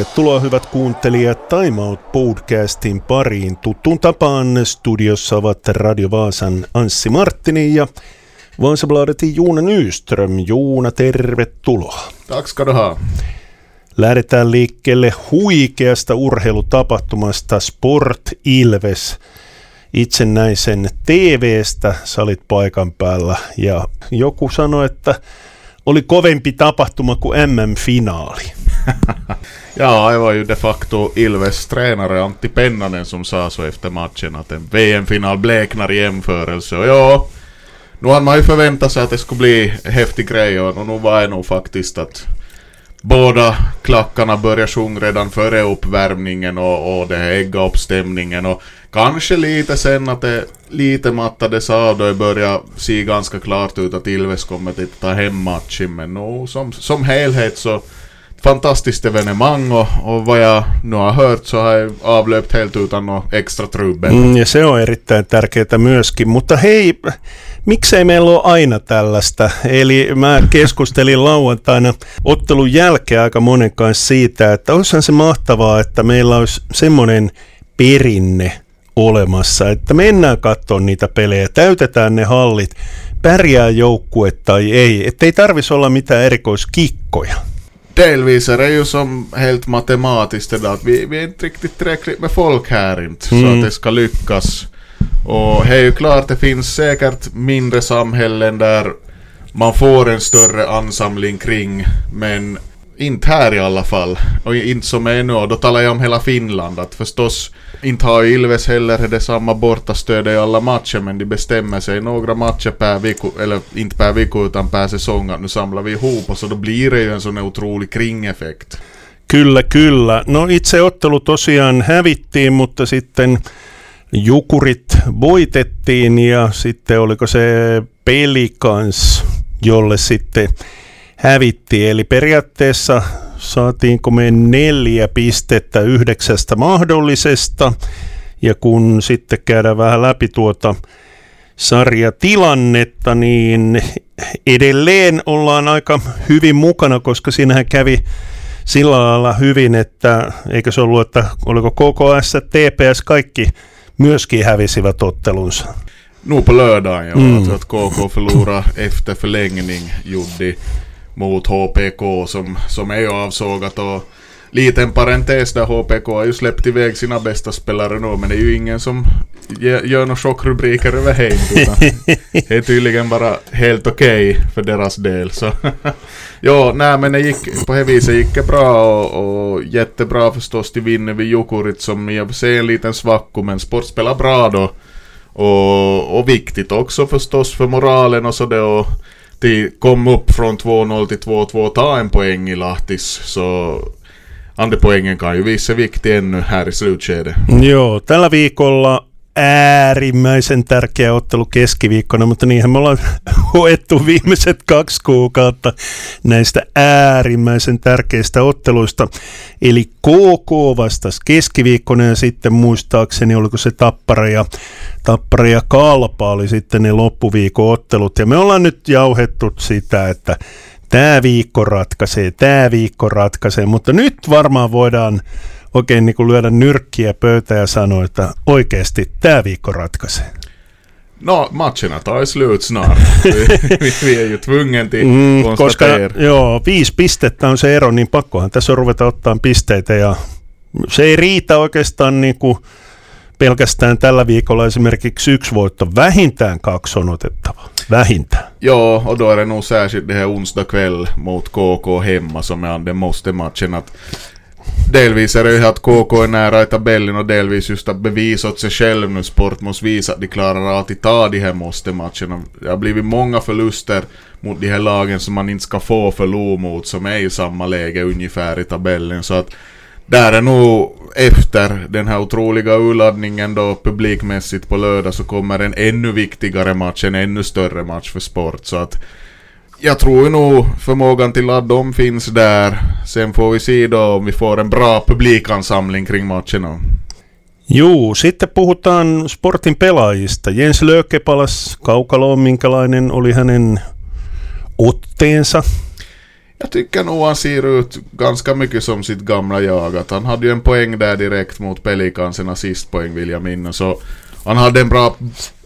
Tervetuloa hyvät kuuntelijat Time Out podcastin pariin. Tuttuun tapaan studiossa ovat Radio Vaasan Anssi Marttini ja Vaasabladetin Juuna Nyström. Juuna, tervetuloa. Tack ska du ha. Lähdetään liikkeelle huikeasta urheilutapahtumasta Sport Ilves. Itse näin sen TV-stä, sä olit paikan päällä ja joku sanoi, että oli kovempi tapahtuma kuin MM-finaali. ja, det var ju de facto Ilves tränare Antti Pennanen som sa så efter matchen att en VM-final bleknar i jämförelse. Och ja, nu hade man ju förväntat sig att det skulle bli häftig grej och nu var det nog faktiskt att båda klackarna började sjunga redan före uppvärmningen och, och det ägga upp stämningen och kanske lite sen att det lite mattades av då det började se ganska klart ut att Ilves kommer att ta hem matchen men nu som, som helhet så fantastiskt evenemang och, och vad jag nu har hört så har jag avlöpt helt utan något extra trubbel. Mm, ja se on erittäin tärkeää myöskin, mutta hei, miksei meillä ole aina tällaista? Eli mä keskustelin lauantaina ottelun jälkeen aika monen kanssa siitä, että olisihan se mahtavaa, että meillä olisi semmoinen perinne olemassa, että mennään katsomaan niitä pelejä, täytetään ne hallit, pärjää joukkue tai ei, ettei tarvitsisi olla mitään erikoiskikkoja. Delvis är det ju som helt matematiskt det att vi, vi är inte riktigt tillräckligt med folk här inte mm. så att det ska lyckas. Och det är ju klart det finns säkert mindre samhällen där man får en större ansamling kring men inte här i alla fall. Och inte som ännu och Då talar jag om hela Finland. Att förstås, inte har Ilves heller det samma bortastöd i alla matcher. Men de bestämmer sig några matcher per vecka, eller inte per vecka utan per säsong. Att nu samlar vi ihop och så då blir det ju en sån otrolig kringeffekt. Kyllä, kyllä. No itse ottelu tosiaan hävittiin, mutta sitten Jukurit voitettiin ja sitten oliko se Pelikans, jolle sitten hävittiin. Eli periaatteessa saatiinko me neljä pistettä yhdeksästä mahdollisesta. Ja kun sitten käydään vähän läpi tuota sarjatilannetta, niin edelleen ollaan aika hyvin mukana, koska siinähän kävi sillä lailla hyvin, että eikö se ollut, että oliko KKS, TPS, kaikki myöskin hävisivät ottelunsa. Nu på lördagen ja, mm. att KK förlorade efter förlängning gjorde mot HPK som, som är avsågat och liten parentes. Där HPK har ju släppt iväg sina bästa spelare nu men det är ju ingen som gör några chockrubriker över Heim utan det är tydligen bara helt okej okay för deras del så. Ja, nej men det gick på det viset gick det bra och, och jättebra förstås till vinner vid Jukurit som i och för sig en liten svacko men sport spelar bra då och, och viktigt också förstås för moralen och så det och Lahti kom upp från 2-0 till 2-2 ta en poäng i Lahtis så andra poängen kan ju visa viktig ännu här i slutskedet. Joo, tällä viikolla äärimmäisen tärkeä ottelu keskiviikkona, mutta niinhän me ollaan hoettu viimeiset kaksi kuukautta näistä äärimmäisen tärkeistä otteluista. Eli KK vastasi keskiviikkona ja sitten muistaakseni oliko se Tappara ja, Tappara ja Kalpa oli sitten ne loppuviikon ottelut. Ja me ollaan nyt jauhettu sitä, että tämä viikko ratkaisee, tämä viikko ratkaisee, mutta nyt varmaan voidaan oikein niin kuin lyödä nyrkkiä pöytä ja sanoa, että oikeasti tämä viikko ratkaisee? No, matcherna tar slut snart. vi, vi är ju tvungen till mm, Koska joo, viisi pistettä on se ero, niin pakkohan tässä on ruveta ottaa pisteitä ja se ei riitä oikeastaan niin kuin pelkästään tällä viikolla esimerkiksi yksi voitto. Vähintään kaksi on otettava. Vähintään. Joo, och då är det nog särskilt det här onsdag kväll mot KK hemma som är den måste matchen. Att delvis är det ju att KK är nära i tabellen och delvis just att bevisa åt sig själv nu. Sport måste visa att de klarar av att ta de här måste-matcherna. Det har blivit många förluster mot de här lagen som man inte ska få förlora mot som är i samma läge ungefär i tabellen. Så att där är nog efter den här otroliga urladdningen då publikmässigt på lördag så kommer en ännu viktigare match, en ännu större match för sport. Så att jag tror nog förmågan till att de finns där. Sen får vi se då om vi får en bra publikansamling kring matcherna. Juu, sitten puhutaan sportin pelaajista. Jens Lööke palasi kaukaloon, minkälainen oli hänen otteensa? Jag tycker nog han ser ut ganska mycket som sitt gamla jag. Att han hade ju en poäng där direkt mot Pelicans, en assistpoäng vill jag minnas. Så han hade en, bra,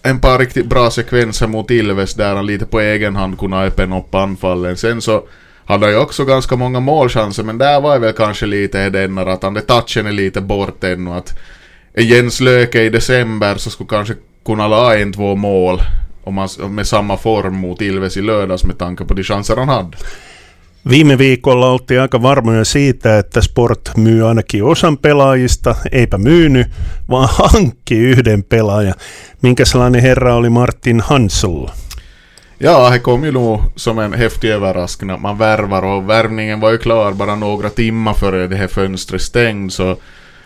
en par riktigt bra sekvenser mot Ilves där han lite på egen hand kunde öppna upp anfallen. Sen så hade han ju också ganska många målchanser men där var det väl kanske lite den att han touchen är lite bort ännu. Att Jens Löke i december så skulle kanske kunna la en två mål om man, med samma form mot Ilves i lördags med tanke på de chanser han hade. Viime viikolla oltiin aika varmoja siitä, että Sport myy ainakin osan pelaajista, eipä myynyt, vaan hankki yhden pelaajan. Minkä sellainen herra oli Martin Hansel? Ja, det kom ju nog som en häftig överraskning att man värvar och värvningen var ju klar bara några timmar före det här fönstret stängd så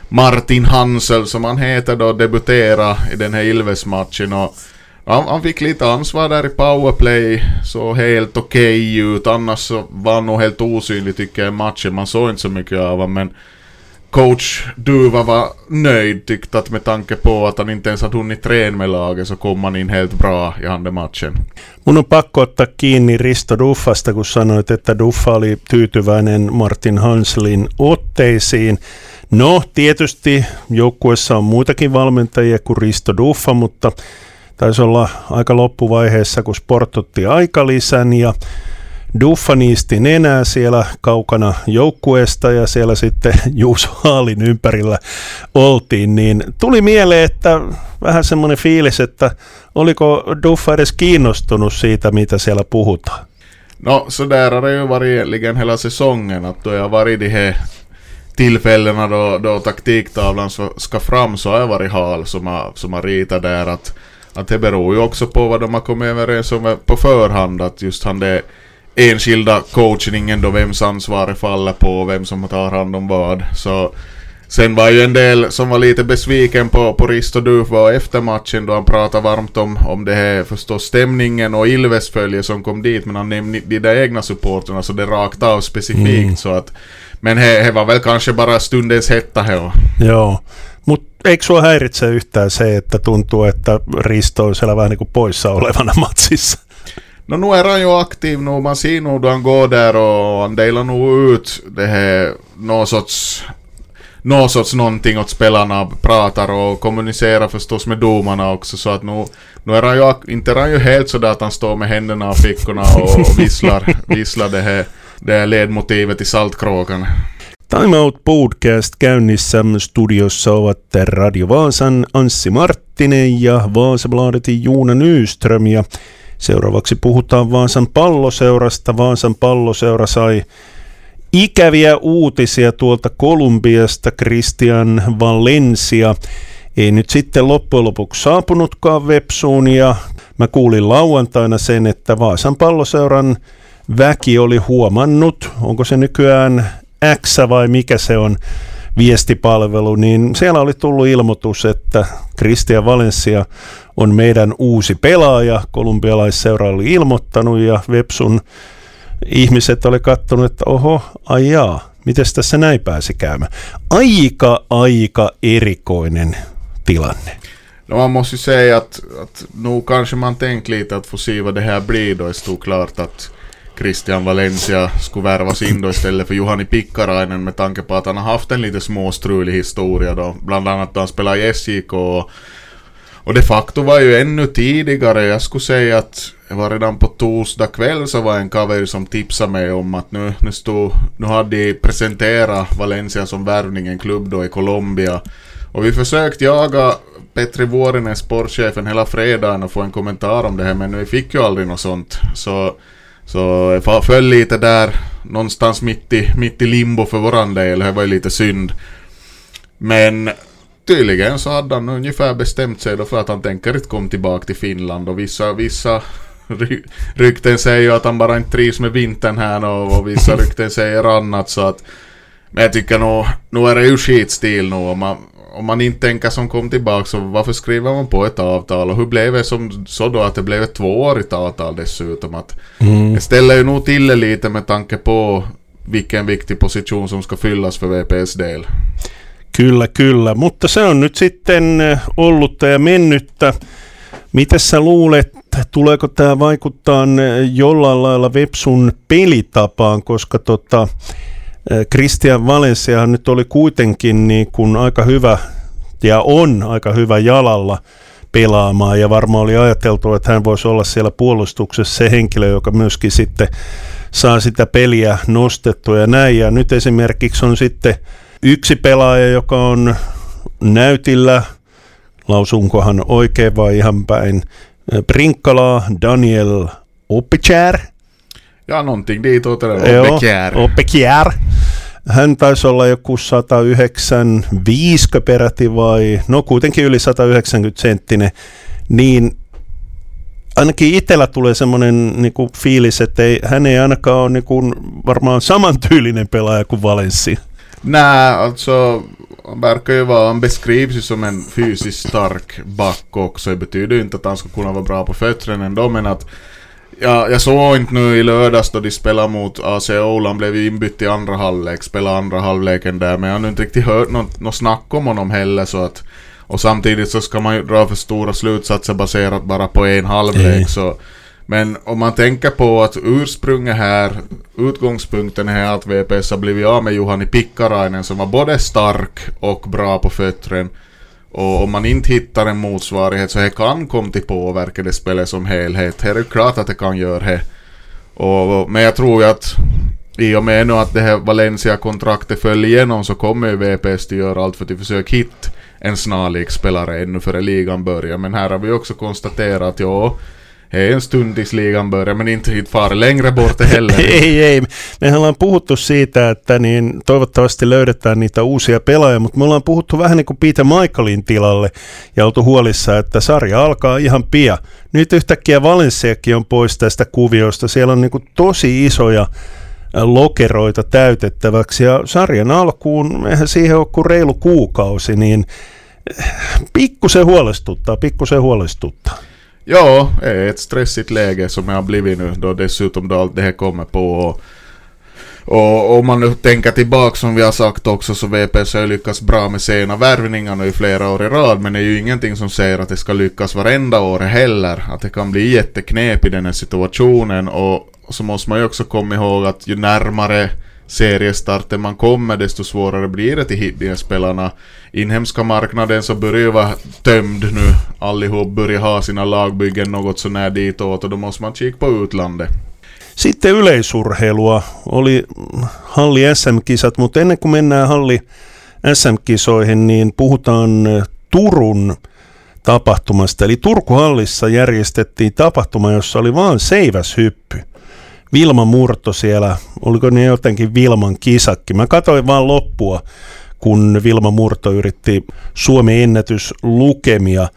Martin Hansel som han heter då debuterade i den här Ilves-matchen och han, han, fick lite ansvar där i powerplay, så helt okej okay ut. Annars så var han nog helt osynlig tycker jag i matchen. Man såg inte så mycket av honom men coach Duva var nöjd tyckte att med tanke på att han inte ens hade hunnit träna med laget så kom han in helt bra i den matchen. Mun on pakko ottaa kiinni Risto Duffasta, kun sanoit, että Duffa oli tyytyväinen Martin Hanslin otteisiin. No, tietysti joukkuessa on muitakin valmentajia kuin Risto Duffa, mutta taisi olla aika loppuvaiheessa, kun Sport otti aikalisän ja Duffa niisti nenää siellä kaukana joukkueesta ja siellä sitten Juuso Haalin ympärillä oltiin, niin tuli mieleen, että vähän semmoinen fiilis, että oliko Duffa edes kiinnostunut siitä, mitä siellä puhutaan? No, så där har det ju varit egentligen hela säsongen, att då jag varit de här tillfällena då, då taktiktavlan ska fram så har jag varit Hal som har, som har ritat där att att det beror ju också på vad de har kommit överens om på förhand. Att just han det enskilda coachningen då vems ansvar faller på, vem som tar hand om vad. Så Sen var ju en del som var lite besviken på, på Risto Dufva efter matchen då han pratade varmt om, om det här förstås stämningen och Ilves följe som kom dit men han nämnde de där egna supporterna så det rakt av specifikt mm. så att men det var väl kanske bara stundens hetta här. Ja, mutta eikö sua häiritse yhtään se, että tuntuu, että Risto on siellä vähän niin kuin poissa olevana matsissa? No nu är han ju aktiv nu, man ser nog då han går där och han delar nog ut det här någon sorts någon sorts någonting åt spelarna, pratar och kommunicerar förstås med domarna också så att nu, nu är han ju, inte är han ju helt sådär att han står med händerna och fickorna och, och visslar, visslar det här, det här ledmotivet i Saltkråkan. Time Out Podcast käynnissä studiossa ovat Radio Vaasan Anssi Marttinen ja Vaasabladetin Juuna Nyström ja seuraavaksi puhutaan Vaasan palloseurasta. Vaasan palloseura sai ikäviä uutisia tuolta Kolumbiasta Christian Valencia. Ei nyt sitten loppujen lopuksi saapunutkaan Vepsuun ja mä kuulin lauantaina sen, että Vaasan palloseuran väki oli huomannut, onko se nykyään X vai mikä se on viestipalvelu, niin siellä oli tullut ilmoitus, että Christian Valencia on meidän uusi pelaaja. Kolumbialaisseura oli ilmoittanut ja Websun ihmiset oli katsonut, että oho, ai jaa, miten tässä näin pääsi käymään. Aika, aika erikoinen tilanne. No man måste ju säga att, att nog kanske man tänkt lite att få se vad det här blir då. Det stod klart att Christian Valencia skulle värvas in då istället för Juhani Pikkarainen med tanke på att han har haft en lite småstrulig historia då. Bland annat då han spelade i SJK och, och de facto var ju ännu tidigare, jag skulle säga att det var redan på torsdag kväll så var en cover som tipsade mig om att nu, nu, stod, nu hade de presenterat Valencia som värvning, en klubb då i Colombia. Och vi försökte jaga Petri Vuorinen, sportchefen, hela fredagen och få en kommentar om det här men vi fick ju aldrig något sånt. Så så jag föll lite där någonstans mitt i, mitt i limbo för våran del. Det var ju lite synd. Men tydligen så hade han ungefär bestämt sig då för att han tänker inte komma tillbaka till Finland och vissa, vissa ry rykten säger ju att han bara inte trivs med vintern här och, och vissa rykten säger annat så att men jag tycker nog, nu är det ju skitstil nu och man, om man inte tänker som kom tillbaka så varför skriver man på ett avtal och hur blev det som så då att det blev ett tvåårigt avtal dessutom att mm. det ställer ju nog till det lite med tanke på vilken viktig position som ska fyllas för VPS del. Kyllä, kyllä, mutta se on nyt sitten eh, ollutta ja mennyttä. Mitä sä luulet, tuleeko tämä vaikuttaa jollain lailla Vepsun pelitapaan, koska tota, Christian Valencia nyt oli kuitenkin niin kuin aika hyvä ja on aika hyvä jalalla pelaamaan ja varmaan oli ajateltu, että hän voisi olla siellä puolustuksessa se henkilö, joka myöskin sitten saa sitä peliä nostettua ja näin. Ja nyt esimerkiksi on sitten yksi pelaaja, joka on näytillä, lausunkohan oikein vai ihan päin, Brinkkala Daniel Oppikär. Ja någonting dit åt det, Oppikär. Oppikär. Hän taisi olla joku 195 peräti vai, no kuitenkin yli 190 senttinen, niin ainakin itsellä tulee semmoinen niin kuin fiilis, että ei, hän ei ainakaan ole niin kuin, varmaan samantyylinen pelaaja kuin Valencia. Nej, alltså han verkar ju vara, han beskrivs ju som en fysiskt stark back också. Det betyder ju inte att han ska kunna vara bra på fötterna ändå, men att Ja, jag såg inte nu i lördags då de spelade mot AC Oland, blev inbytt i andra halvlek, spelade andra halvleken där, men jag har inte riktigt hört något, något snack om honom heller så att och samtidigt så ska man ju dra för stora slutsatser baserat bara på en halvlek mm. så men om man tänker på att ursprunget här, utgångspunkten är att VPS har blivit av med Juhani Pikkarainen som var både stark och bra på föttren och om man inte hittar en motsvarighet så det kan komma till påverka det spelet som helhet. Det är klart att det kan göra det. Och, men jag tror ju att i och med nu att det här Valencia-kontraktet föll igenom så kommer ju VPS att göra allt för att försöka hitta en snarlik spelare ännu före ligan börjar. Men här har vi också konstaterat att ja, är en stund tills ligan börjar, men inte hit far längre bort heller. ei, ei. Mehän ollaan puhuttu siitä, että niin toivottavasti löydetään niitä uusia pelaajia, mutta me ollaan puhuttu vähän niin kuin Peter Michaelin tilalle ja oltu huolissa, että sarja alkaa ihan pian. Nyt yhtäkkiä Valenssiakin on pois tästä kuviosta. Siellä on niin kuin tosi isoja lokeroita täytettäväksi ja sarjan alkuun, eihän siihen ole kuin reilu kuukausi, niin pikkusen huolestuttaa, pikkusen huolestuttaa. Ja, ett stressigt läge som jag har blivit nu då dessutom då allt det här kommer på. Och, och om man nu tänker tillbaka som vi har sagt också så VPS har ju lyckats bra med sena värvningar nu i flera år i rad men det är ju ingenting som säger att det ska lyckas varenda år heller. Att det kan bli jätteknep i den här situationen och så måste man ju också komma ihåg att ju närmare seriestarten man kommer desto svårare blir det till hit de spelarna. Inhemska marknaden så börjar ju vara tömd nu. Allihop börjar ha sina lagbyggen något sånär ditåt och då måste man kika på utlandet. Sitten yleisurheilua oli halli SM-kisat, mutta ennen kuin mennään halli SM-kisoihin, niin puhutaan Turun tapahtumasta. Eli Turkuhallissa järjestettiin tapahtuma, jossa oli vaan seiväshyppy. Vilma Murto siellä, oliko ne jotenkin Vilman kisakki. Mä katsoin vaan loppua, kun Vilma Murto yritti Suomen ennätys lukemia.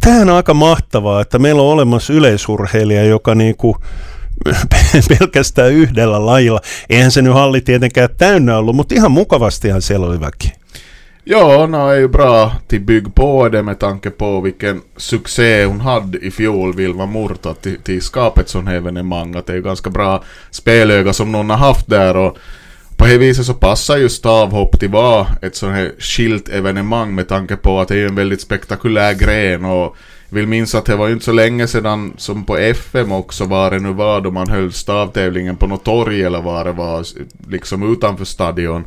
Tämähän on aika mahtavaa, että meillä on olemassa yleisurheilija, joka niinku pelkästään yhdellä lajilla. Eihän se nyt halli tietenkään täynnä ollut, mutta ihan mukavastihan siellä oli väki. Ja, det är ju bra till bygg på det med tanke på vilken succé hon hade i fjol, Vilma Murta, till, till skapet sån evenemang. Att det är ju ganska bra spelöga som någon har haft där och på det viset så passar ju stavhopp till vara ett sånt här skilt evenemang med tanke på att det är en väldigt spektakulär gren och vill minnas att det var ju inte så länge sedan som på FM också var det nu var då man höll stavtävlingen på något torg eller vad det var liksom utanför stadion.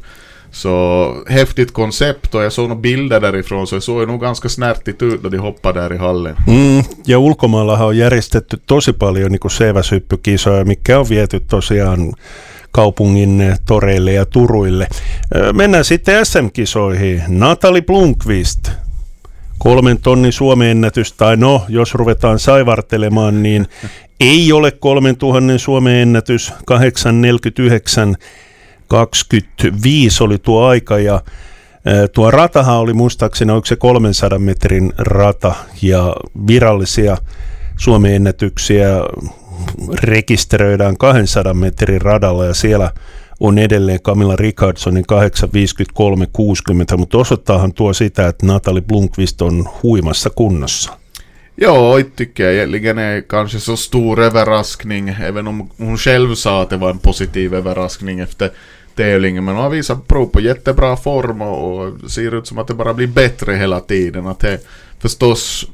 Så häftigt koncept och jag såg några bilder därifrån så det såg nog ganska snärtigt ut då de hoppade där i hallen. Mm, ja ulkomaallahan on järjestetty tosi paljon niin seiväshyppykisoja, mikä on viety tosiaan kaupungin toreille ja turuille. Mennään sitten SM-kisoihin. Natali Blunkvist, kolmen tonnin Suomen ennätys, tai no, jos ruvetaan saivartelemaan, niin ei ole kolmen tuhannen Suomen ennätys, 849 25 oli tuo aika ja Tuo ratahan oli muistaakseni, onko se 300 metrin rata ja virallisia Suomen ennätyksiä rekisteröidään 200 metrin radalla ja siellä on edelleen Camilla Rickardsonin 8.53.60, mutta osoittaahan tuo sitä, että Natalie Blomqvist on huimassa kunnossa. Ja, jag tycker egentligen är kanske så stor överraskning, även om hon själv sa att det var en positiv överraskning efter tävlingen. Men har visat prov på jättebra form och, och ser ut som att det bara blir bättre hela tiden. Att det förstås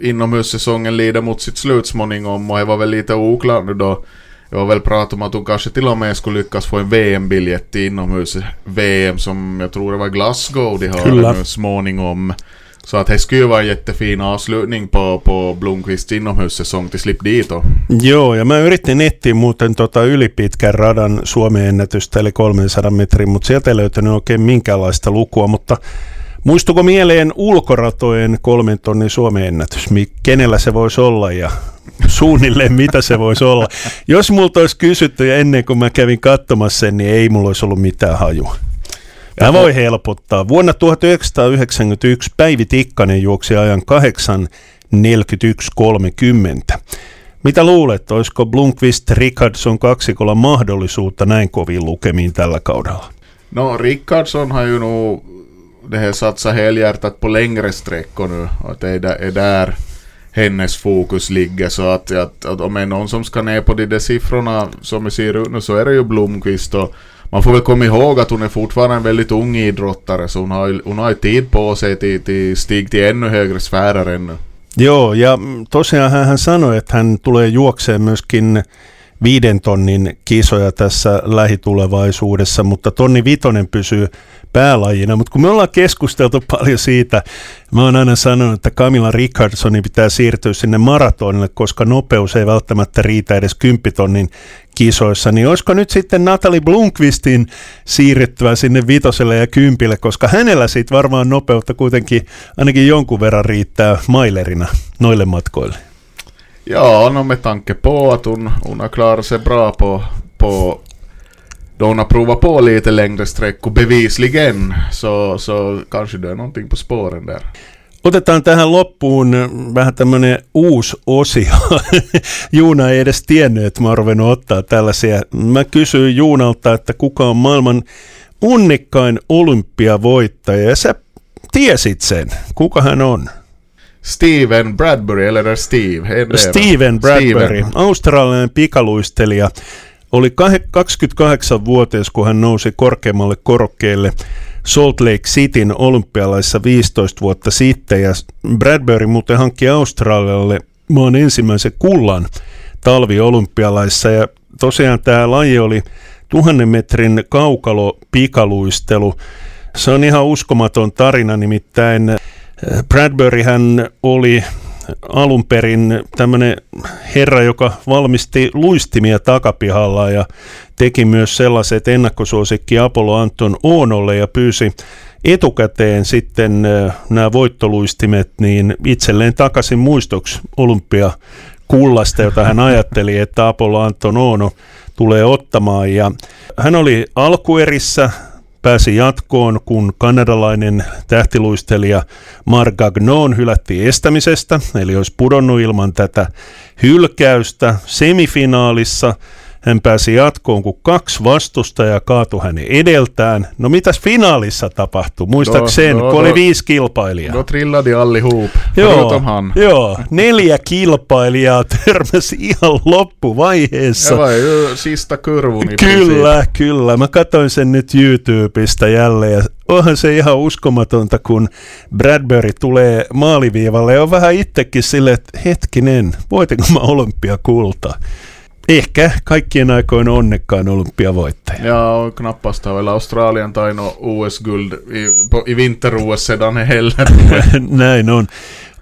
inomhussäsongen lider mot sitt slut småningom och det var väl lite oklart nu då. Det var väl prat om att hon kanske till och med skulle lyckas få en VM-biljett till inomhus-VM som jag tror det var Glasgow de har nu småningom. Så att det skulle ju vara en jättefin avslutning på, på Blomqvists inomhussäsong till slip dit då. Joo, ja mä yritin etsiä muuten tota ylipitkän radan Suomen ennätystä, eli 300 metrin, mutta sieltä ei löytänyt oikein minkäänlaista lukua, mutta muistuko mieleen ulkoratojen kolmen tonnin Suomen ennätys? Kenellä se voisi olla ja suunnilleen mitä se voisi olla? Jos multa olisi kysytty ja ennen kuin mä kävin katsomassa sen, niin ei mulla olisi ollut mitään hajua. Mä voi helpottaa. Vuonna 1991 Päivi Tikkanen juoksi ajan 8.41.30. Mitä luulet, olisiko Blomqvist Rickardson kaksikolla mahdollisuutta näin koviin lukemiin tällä kaudella? No, Rickardsson har ju nog det här satsat helhjärtat på längre sträckor nu. Att det är där hennes fokus ligger. Så att, att, att om det är någon som ska ner på de där siffrorna som vi ser ut nu så är det ju Blomqvist. Och man får väl komma ihåg att hon är fortfarande en väldigt ung idrottare. Så hon har, ju- hon har ju tid på sig till, till stig till ännu högre sfärer ännu. Joo, ja tosiaan hän sanoi, että hän tulee juokseen myöskin viiden tonnin kisoja tässä lähitulevaisuudessa, mutta tonni vitonen pysyy päälajina. Mutta kun me ollaan keskusteltu paljon siitä, mä oon aina sanonut, että Camilla Rickardsonin pitää siirtyä sinne maratonille, koska nopeus ei välttämättä riitä edes kymppitonnin kisoissa, niin olisiko nyt sitten Natalie Blomqvistin siirryttävä sinne vitoselle ja kympille, koska hänellä siitä varmaan nopeutta kuitenkin ainakin jonkun verran riittää mailerina noille matkoille. Ja, no med tanke på att hon, hon har klarat sig bra på, på då hon har provat på lite längre sträckor bevisligen så, så kanske det är någonting på spåren där. Otetaan tähän loppuun vähän tämmöinen uusi osio. Juuna ei edes tiennyt, että mä oon ruvennut ottaa tällaisia. Mä kysyin Juunalta, että kuka on maailman unnikkain olympiavoittaja, ja sä tiesit sen. Kuka hän on? Steven Bradbury, eller är Steve? Det Steven Bradbury, Steven. australialainen pikaluistelija, oli kahe- 28-vuotias, kun hän nousi korkeammalle korokkeelle Salt Lake Cityn olympialaissa 15 vuotta sitten. Ja Bradbury muuten hankki Australialle maan ensimmäisen kullan talviolympialaissa. Ja tosiaan tämä laji oli tuhannen metrin kaukalo pikaluistelu. Se on ihan uskomaton tarina, nimittäin Bradbury hän oli alun perin tämmöinen herra, joka valmisti luistimia takapihalla ja teki myös sellaiset ennakkosuosikki Apollo Anton Oonolle ja pyysi etukäteen sitten nämä voittoluistimet niin itselleen takaisin muistoksi olympia kullasta, jota hän ajatteli, että Apollo Anton Oono tulee ottamaan. Ja hän oli alkuerissä, pääsi jatkoon, kun kanadalainen tähtiluistelija Marc Gagnon hylättiin estämisestä, eli olisi pudonnut ilman tätä hylkäystä. Semifinaalissa hän pääsi jatkoon, kun kaksi vastustajaa kaatui hänen edeltään. No mitäs finaalissa tapahtui? Muistatko No, sen, no, kun oli no. viisi kilpailijaa? Då trillade allihop, Joo, joo, neljä kilpailijaa törmäsi ihan loppuvaiheessa. Ju sista kurvon i princip. Kyllä, kyllä. Mä katsoin sen nyt YouTubesta jälleen ja onhan se ihan uskomatonta, kun Bradbury tulee maaliviivalle ja on vähän itsekin silleen, että hetkinen, voitinko mä olympiakultaa? Ehkä kaikkien aikojen onnekkaan olympiavoittaja. Ja, och knappast har väl Australien tagit OS-guld i, i vinter-OS sedan heller. Näin on.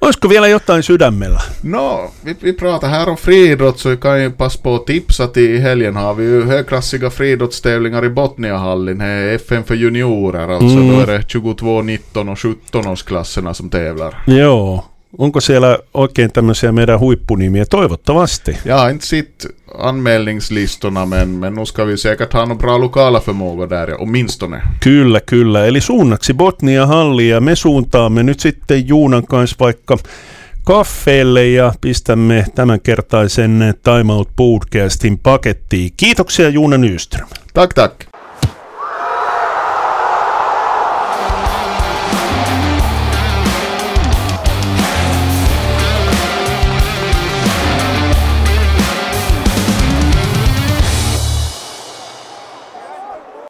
Olisiko vielä jotain sydämellä? Nå, vi, vi pratar här om friidrott så vi kan ju passa på att tipsa att i helgen har vi ju högklassiga friidrottstävlingar i Botniahallen. FN för juniorer, alltså Mm. då är det 22, 19 och 17 årsklasserna som tävlar. Joo. Onko siellä oikein tämmöisiä meidän huippunimiä? Toivottavasti. Har inte sett anmälningslistorna men, men nu ska vi säkert ha några bra lokala förmågor där, ja, åtminstone. Kyllä, kyllä. Eli suunnaksi Botnia Halli ja me suuntaamme nyt sitten Juunan kanssa vaikka kaffeelle ja pistämme tämänkertaisen Time Out podcastin pakettiin. Kiitoksia Juuna Nyström. Tack, tack!